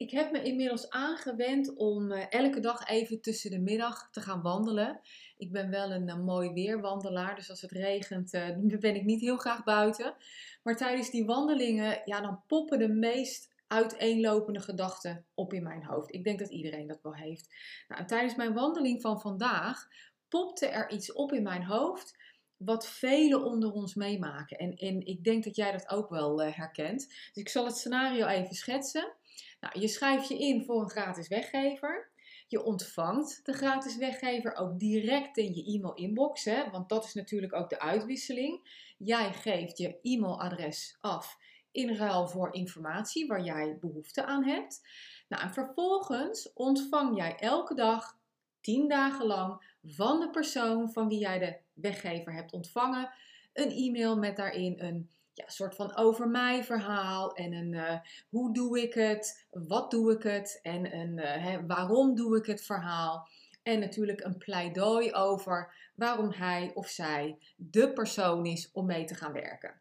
Ik heb me inmiddels aangewend om eh, elke dag even tussen de middag te gaan wandelen. Ik ben wel een, eh, mooi weerwandelaar, dus als het regent uh, ben ik niet heel graag buiten. Maar tijdens die wandelingen, ja, dan poppen de meest uiteenlopende gedachten op in mijn hoofd. Ik denk dat iedereen dat wel heeft. Nou, tijdens mijn wandeling van vandaag popte er iets op in mijn hoofd wat velen onder ons meemaken. En, en ik denk dat jij dat ook wel herkent. Dus ik zal het scenario even schetsen. Nou, je schrijft je in voor een gratis weggever. Je ontvangt de gratis weggever ook direct in je e-mail inbox, hè, want dat is natuurlijk ook de uitwisseling. Jij geeft je e-mailadres af in ruil voor informatie waar jij behoefte aan hebt. Nou, en vervolgens ontvang jij elke dag, 10 dagen lang, van de persoon van wie jij de weggever hebt ontvangen, een e-mail met daarin een ja, soort van over mij verhaal en een uh, hoe doe ik het, wat doe ik het en een uh, hè, waarom doe ik het verhaal. En natuurlijk een pleidooi over waarom hij of zij de persoon is om mee te gaan werken.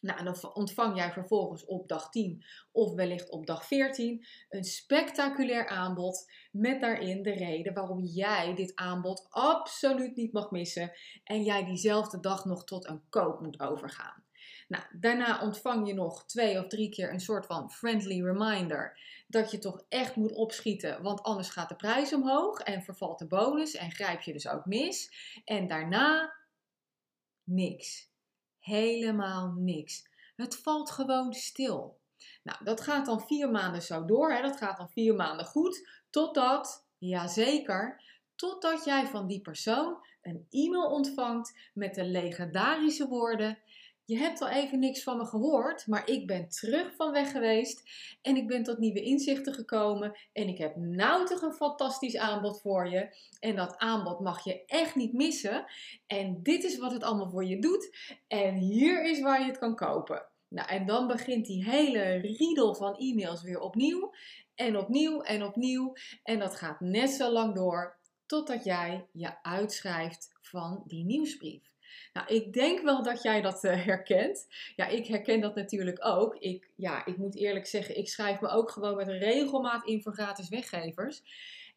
Nou, dan ontvang jij vervolgens op dag 10 of wellicht op dag 14 een spectaculair aanbod met daarin de reden waarom jij dit aanbod absoluut niet mag missen en jij diezelfde dag nog tot een koop moet overgaan. Nou, daarna ontvang je nog twee of drie keer een soort van friendly reminder dat je toch echt moet opschieten, want anders gaat de prijs omhoog en vervalt de bonus en grijp je dus ook mis. En daarna niks. Helemaal niks. Het valt gewoon stil. Nou, dat gaat dan vier maanden zo door. Hè? Dat gaat dan vier maanden goed. Totdat, jazeker, totdat jij van die persoon een e-mail ontvangt met de legendarische woorden: je hebt al even niks van me gehoord, maar ik ben terug van weg geweest en ik ben tot nieuwe inzichten gekomen en ik heb nou toch een fantastisch aanbod voor je. En dat aanbod mag je echt niet missen. En dit is wat het allemaal voor je doet en hier is waar je het kan kopen. Nou, en dan begint die hele riedel van e-mails weer opnieuw en opnieuw en opnieuw. En dat gaat net zo lang door totdat jij je uitschrijft van die nieuwsbrief. Nou, ik denk wel dat jij dat uh, herkent. Ja, ik herken dat natuurlijk ook. Ik, ja, ik moet eerlijk zeggen, ik schrijf me ook gewoon met regelmaat in voor gratis weggevers.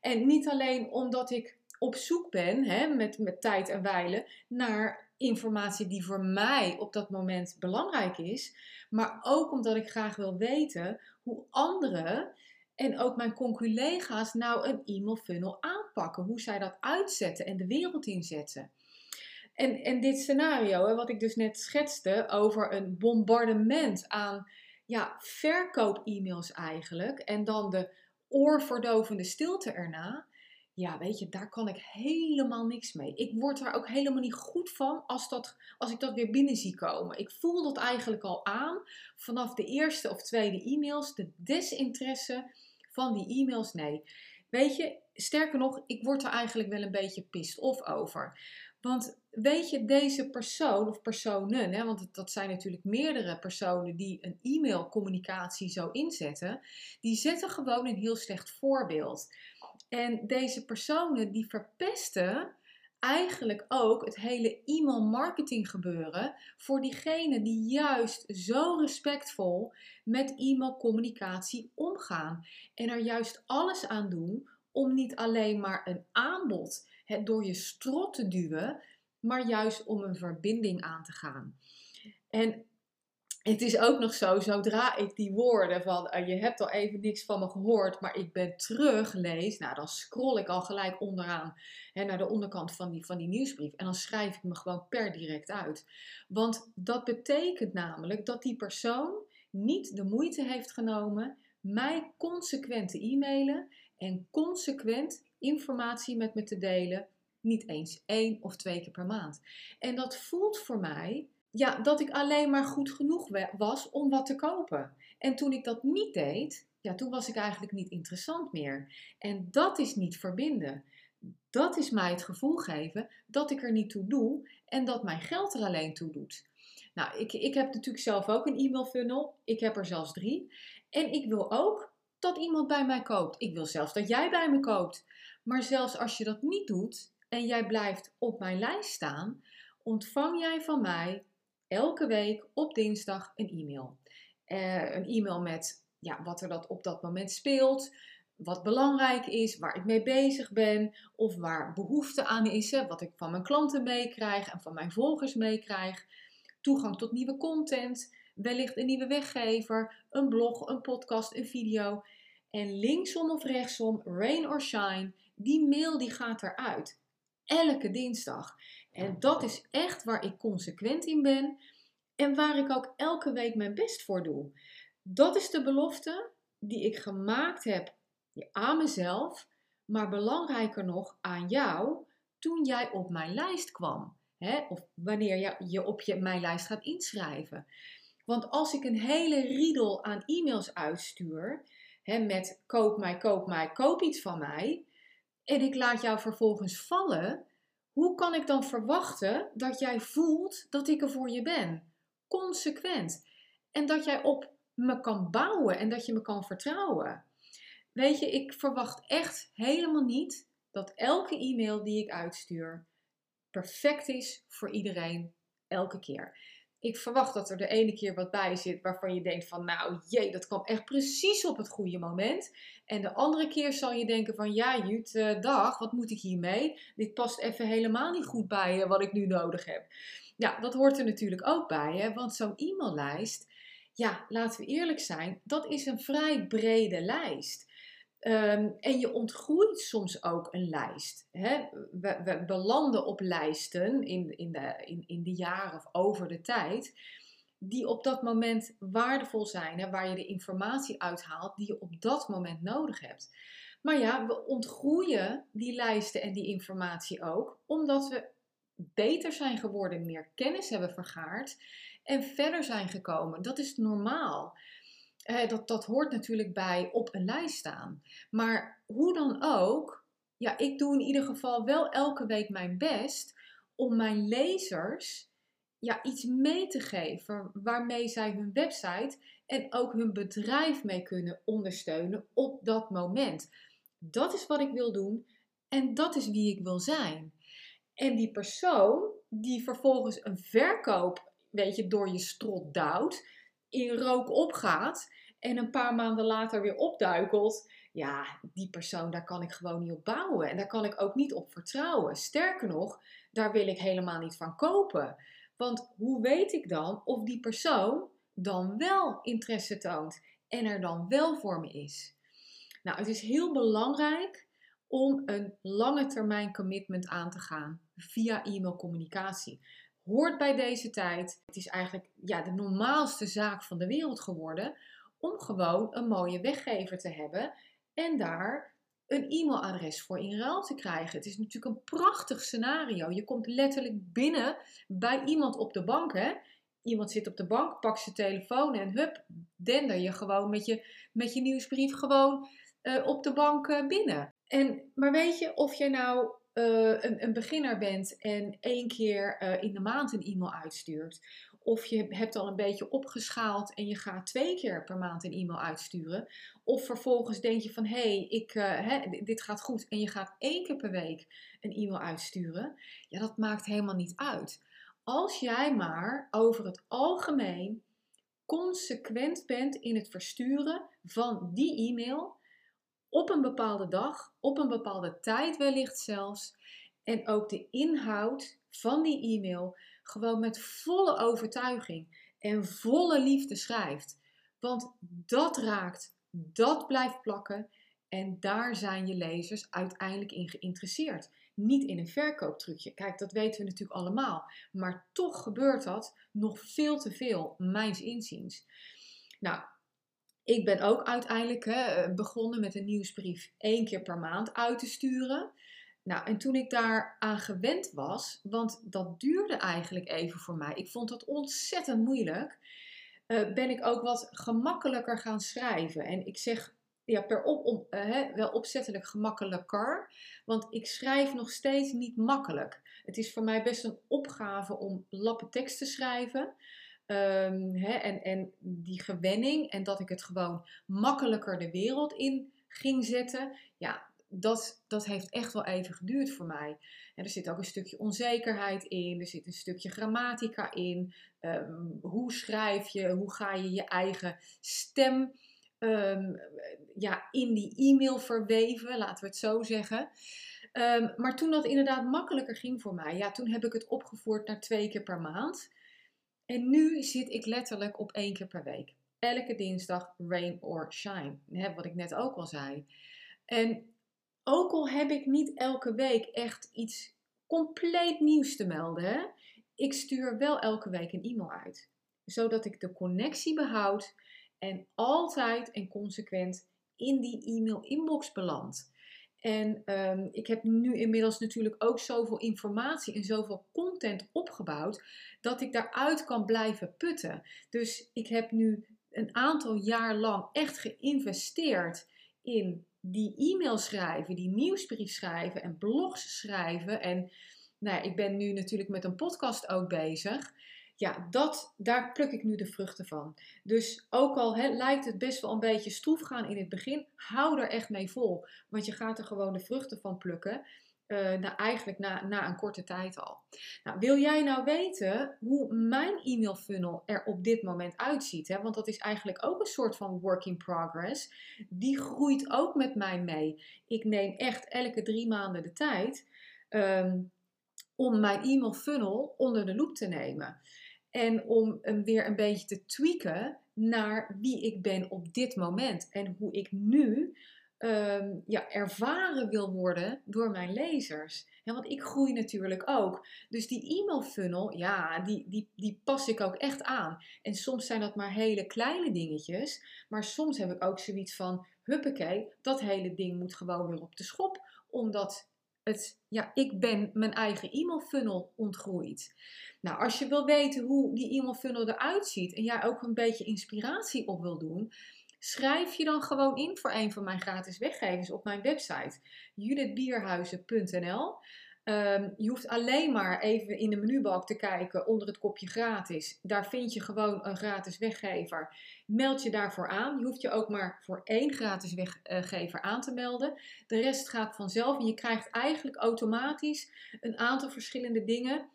En niet alleen omdat ik op zoek ben, hè, met, met tijd en wijlen, naar informatie die voor mij op dat moment belangrijk is. Maar ook omdat ik graag wil weten hoe anderen en ook mijn conculega's nou een e-mail funnel aanpakken. Hoe zij dat uitzetten en de wereld inzetten. En, en dit scenario, wat ik dus net schetste over een bombardement aan ja, verkoop-e-mails eigenlijk. En dan de oorverdovende stilte erna. Ja, weet je, daar kan ik helemaal niks mee. Ik word daar ook helemaal niet goed van als, dat, als ik dat weer binnen zie komen. Ik voel dat eigenlijk al aan vanaf de eerste of tweede e-mails. De desinteresse van die e-mails, nee. Weet je, sterker nog, ik word er eigenlijk wel een beetje pissed off over. Want weet je, deze persoon of personen, hè, want dat zijn natuurlijk meerdere personen die een e-mailcommunicatie zo inzetten, die zetten gewoon een heel slecht voorbeeld. En deze personen die verpesten eigenlijk ook het hele e-mail marketing gebeuren voor diegenen die juist zo respectvol met e-mailcommunicatie omgaan en er juist alles aan doen om niet alleen maar een aanbod het door je strot te duwen, maar juist om een verbinding aan te gaan. En het is ook nog zo, zodra ik die woorden van uh, je hebt al even niks van me gehoord, maar ik ben terug lees, nou dan scroll ik al gelijk onderaan hè, naar de onderkant van die, van die nieuwsbrief en dan schrijf ik me gewoon per direct uit. Want dat betekent namelijk dat die persoon niet de moeite heeft genomen mij consequent te e-mailen en consequent informatie met me te delen. Niet eens één of twee keer per maand. En dat voelt voor mij ja, dat ik alleen maar goed genoeg was om wat te kopen. En toen ik dat niet deed, ja, toen was ik eigenlijk niet interessant meer. En dat is niet verbinden. Dat is mij het gevoel geven dat ik er niet toe doe en dat mijn geld er alleen toe doet. Nou, ik, ik heb natuurlijk zelf ook een e-mail funnel. Ik heb er zelfs drie. En ik wil ook dat iemand bij mij koopt. Ik wil zelfs dat jij bij me koopt. Maar zelfs als je dat niet doet en jij blijft op mijn lijst staan, ontvang jij van mij elke week op dinsdag een e-mail. Uh, een e-mail met ja, wat er dat op dat moment speelt, wat belangrijk is, waar ik mee bezig ben of waar behoefte aan is, wat ik van mijn klanten meekrijg en van mijn volgers meekrijg. Toegang tot nieuwe content, wellicht een nieuwe weggever, een blog, een podcast, een video. En linksom of rechtsom, rain or shine, die mail die gaat eruit. Elke dinsdag. En dat is echt waar ik consequent in ben en waar ik ook elke week mijn best voor doe. Dat is de belofte die ik gemaakt heb aan mezelf, maar belangrijker nog aan jou toen jij op mijn lijst kwam. Hè? Of wanneer je je op je, mijn lijst gaat inschrijven. Want als ik een hele riedel aan e-mails uitstuur hè, met koop mij, koop mij, koop iets van mij. En ik laat jou vervolgens vallen. Hoe kan ik dan verwachten dat jij voelt dat ik er voor je ben? Consequent. En dat jij op me kan bouwen en dat je me kan vertrouwen. Weet je, ik verwacht echt helemaal niet dat elke e-mail die ik uitstuur perfect is voor iedereen elke keer. Ik verwacht dat er de ene keer wat bij zit waarvan je denkt van nou jee, dat kwam echt precies op het goede moment. En de andere keer zal je denken van ja Jut, uh, dag, wat moet ik hiermee? Dit past even helemaal niet goed bij uh, wat ik nu nodig heb. Ja, dat hoort er natuurlijk ook bij, hè? want zo'n e-maillijst, ja, laten we eerlijk zijn, dat is een vrij brede lijst. Um, en je ontgroeit soms ook een lijst. Hè? We, belanden op lijsten in, in, de, in, in de jaren of over de tijd, die op dat moment waardevol zijn, hè? waar je de informatie uithaalt die je op dat moment nodig hebt. Maar ja, we ontgroeien die lijsten en die informatie ook, omdat we beter zijn geworden, meer kennis hebben vergaard en verder zijn gekomen. Dat is normaal. Eh, dat, dat hoort natuurlijk bij op een lijst staan. Maar hoe dan ook, ja, ik doe in ieder geval wel elke week mijn best om mijn lezers ja, iets mee te geven waarmee zij hun website en ook hun bedrijf mee kunnen ondersteunen op dat moment. Dat is wat ik wil doen en dat is wie ik wil zijn. En die persoon die vervolgens een verkoop, weet je, door je strot duwt, in rook opgaat en een paar maanden later weer opduikelt, ja, die persoon, daar kan ik gewoon niet op bouwen. En daar kan ik ook niet op vertrouwen. Sterker nog, daar wil ik helemaal niet van kopen. Want hoe weet ik dan of die persoon dan wel interesse toont en er dan wel voor me is? Nou, het is heel belangrijk om een lange termijn commitment aan te gaan via e-mailcommunicatie hoort bij deze tijd. Het is eigenlijk ja, de normaalste zaak van de wereld geworden om gewoon een mooie weggever te hebben en daar een e-mailadres voor in ruil te krijgen. Het is natuurlijk een prachtig scenario. Je komt letterlijk binnen bij iemand op de bank. Hè? Iemand zit op de bank, pakt zijn telefoon en hup, dender je gewoon met je, met je nieuwsbrief gewoon uh, op de bank uh, binnen. En, maar weet je, of je nou uh, een, een, beginner bent en één keer in de maand een e-mail uitstuurt, of je hebt al een beetje opgeschaald en je gaat twee keer per maand een e-mail uitsturen. Of vervolgens denk je van hé, hey, ik, uh, dit gaat goed en je gaat één keer per week een e-mail uitsturen. Ja, dat maakt helemaal niet uit. Als jij maar over het algemeen consequent bent in het versturen van die e-mail op een bepaalde dag, op een bepaalde tijd wellicht zelfs. En ook de inhoud van die e-mail gewoon met volle overtuiging en volle liefde schrijft. Want dat raakt, dat blijft plakken en daar zijn je lezers uiteindelijk in geïnteresseerd. Niet in een verkooptrucje. Kijk, dat weten we natuurlijk allemaal. Maar toch gebeurt dat nog veel te veel, mijns inziens. Nou, ik ben ook uiteindelijk hè, begonnen met een nieuwsbrief één keer per maand uit te sturen. Nou, en toen ik daar aan gewend was, want dat duurde eigenlijk even voor mij, ik vond dat ontzettend moeilijk, uh, ben ik ook wat gemakkelijker gaan schrijven. En ik zeg ja, per op, om, uh, wel opzettelijk gemakkelijker, want ik schrijf nog steeds niet makkelijk. Het is voor mij best een opgave om lappen tekst te schrijven. Hè, en, en die gewenning en dat ik het gewoon makkelijker de wereld in ging zetten. Ja, dat, dat heeft echt wel even geduurd voor mij. En er zit ook een stukje onzekerheid in, er zit een stukje grammatica in. Ehm, hoe schrijf je, hoe ga je je eigen stem ehm, ja, in die e-mail verweven, laten we het zo zeggen. Ehm, maar toen dat inderdaad makkelijker ging voor mij, ja, toen heb ik het opgevoerd naar twee keer per maand. En nu zit ik letterlijk op één keer per week. Elke dinsdag rain or shine. Wat ik net ook al zei. En ook al heb ik niet elke week echt iets compleet nieuws te melden, ik stuur wel elke week een e-mail uit. Zodat ik de connectie behoud en altijd en consequent in die e-mail inbox beland. En um, ik heb nu inmiddels natuurlijk ook zoveel informatie en zoveel content opgebouwd dat ik daaruit kan blijven putten. Dus ik heb nu een aantal jaar lang echt geïnvesteerd in die e-mail schrijven, die nieuwsbrief schrijven en blogs schrijven. En nou, ik ben nu natuurlijk met een podcast ook bezig. Ja, dat, daar pluk ik nu de vruchten van. Dus ook al lijkt het best wel een beetje stroef gaan in het begin, hou er echt mee vol. Want je gaat er gewoon de vruchten van plukken. Uh, nou, eigenlijk na, na een korte tijd al. Nou, wil jij nou weten hoe mijn e-mail funnel er op dit moment uitziet? Hè? Want dat is eigenlijk ook een soort van work in progress. Die groeit ook met mij mee. Ik neem echt elke drie maanden de tijd um, om mijn e-mail funnel onder de loep te nemen. En om hem weer een beetje te tweaken naar wie ik ben op dit moment. En hoe ik nu Ehm, ja, ervaren wil worden door mijn lezers. Ja, want ik groei natuurlijk ook. Dus die e-mail funnel, ja, die, die, die pas ik ook echt aan. En soms zijn dat maar hele kleine dingetjes. Maar soms heb ik ook zoiets van, huppakee, dat hele ding moet gewoon weer op de schop. Omdat het, ja, ik ben mijn eigen e-mail funnel ontgroeid. Nou, als je wil weten hoe die e-mail funnel eruit ziet en jij ook een beetje inspiratie op wil doen, Schrijf je dan gewoon in voor een van mijn gratis weggevers op mijn website judithbierhuizen.nl. Ehm, je hoeft alleen maar even in de menubalk te kijken onder het kopje gratis. Daar vind je gewoon een gratis weggever. Meld je daarvoor aan. Je hoeft je ook maar voor één gratis weggever aan te melden. De rest gaat vanzelf en je krijgt eigenlijk automatisch een aantal verschillende dingen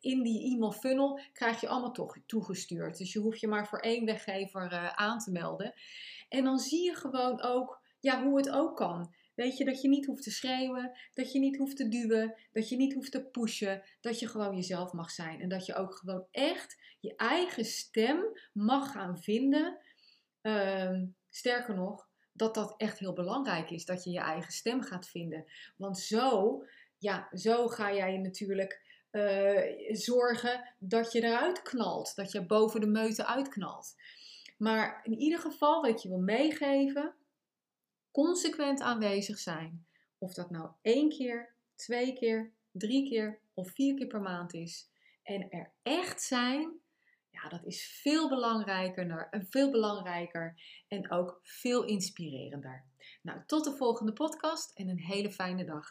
in die e-mail funnel krijg je allemaal toch toegestuurd. Dus je hoeft je maar voor één weggever uh, aan te melden. En dan zie je gewoon ook ja, hoe het ook kan. Weet je, dat je niet hoeft te schreeuwen, dat je niet hoeft te duwen, dat je niet hoeft te pushen, dat je gewoon jezelf mag zijn. En dat je ook gewoon echt je eigen stem mag gaan vinden. Ehm, sterker nog, dat dat echt heel belangrijk is, dat je je eigen stem gaat vinden. Want zo, ja, zo ga jij natuurlijk uh, zorgen dat je eruit knalt. Dat je boven de meute uitknalt. Maar in ieder geval wat je wil meegeven, consequent aanwezig zijn. Of dat nou één keer, twee keer, drie keer of vier keer per maand is. En er echt zijn, ja, dat is veel belangrijker, veel belangrijker en ook veel inspirerender. Nou, tot de volgende podcast en een hele fijne dag.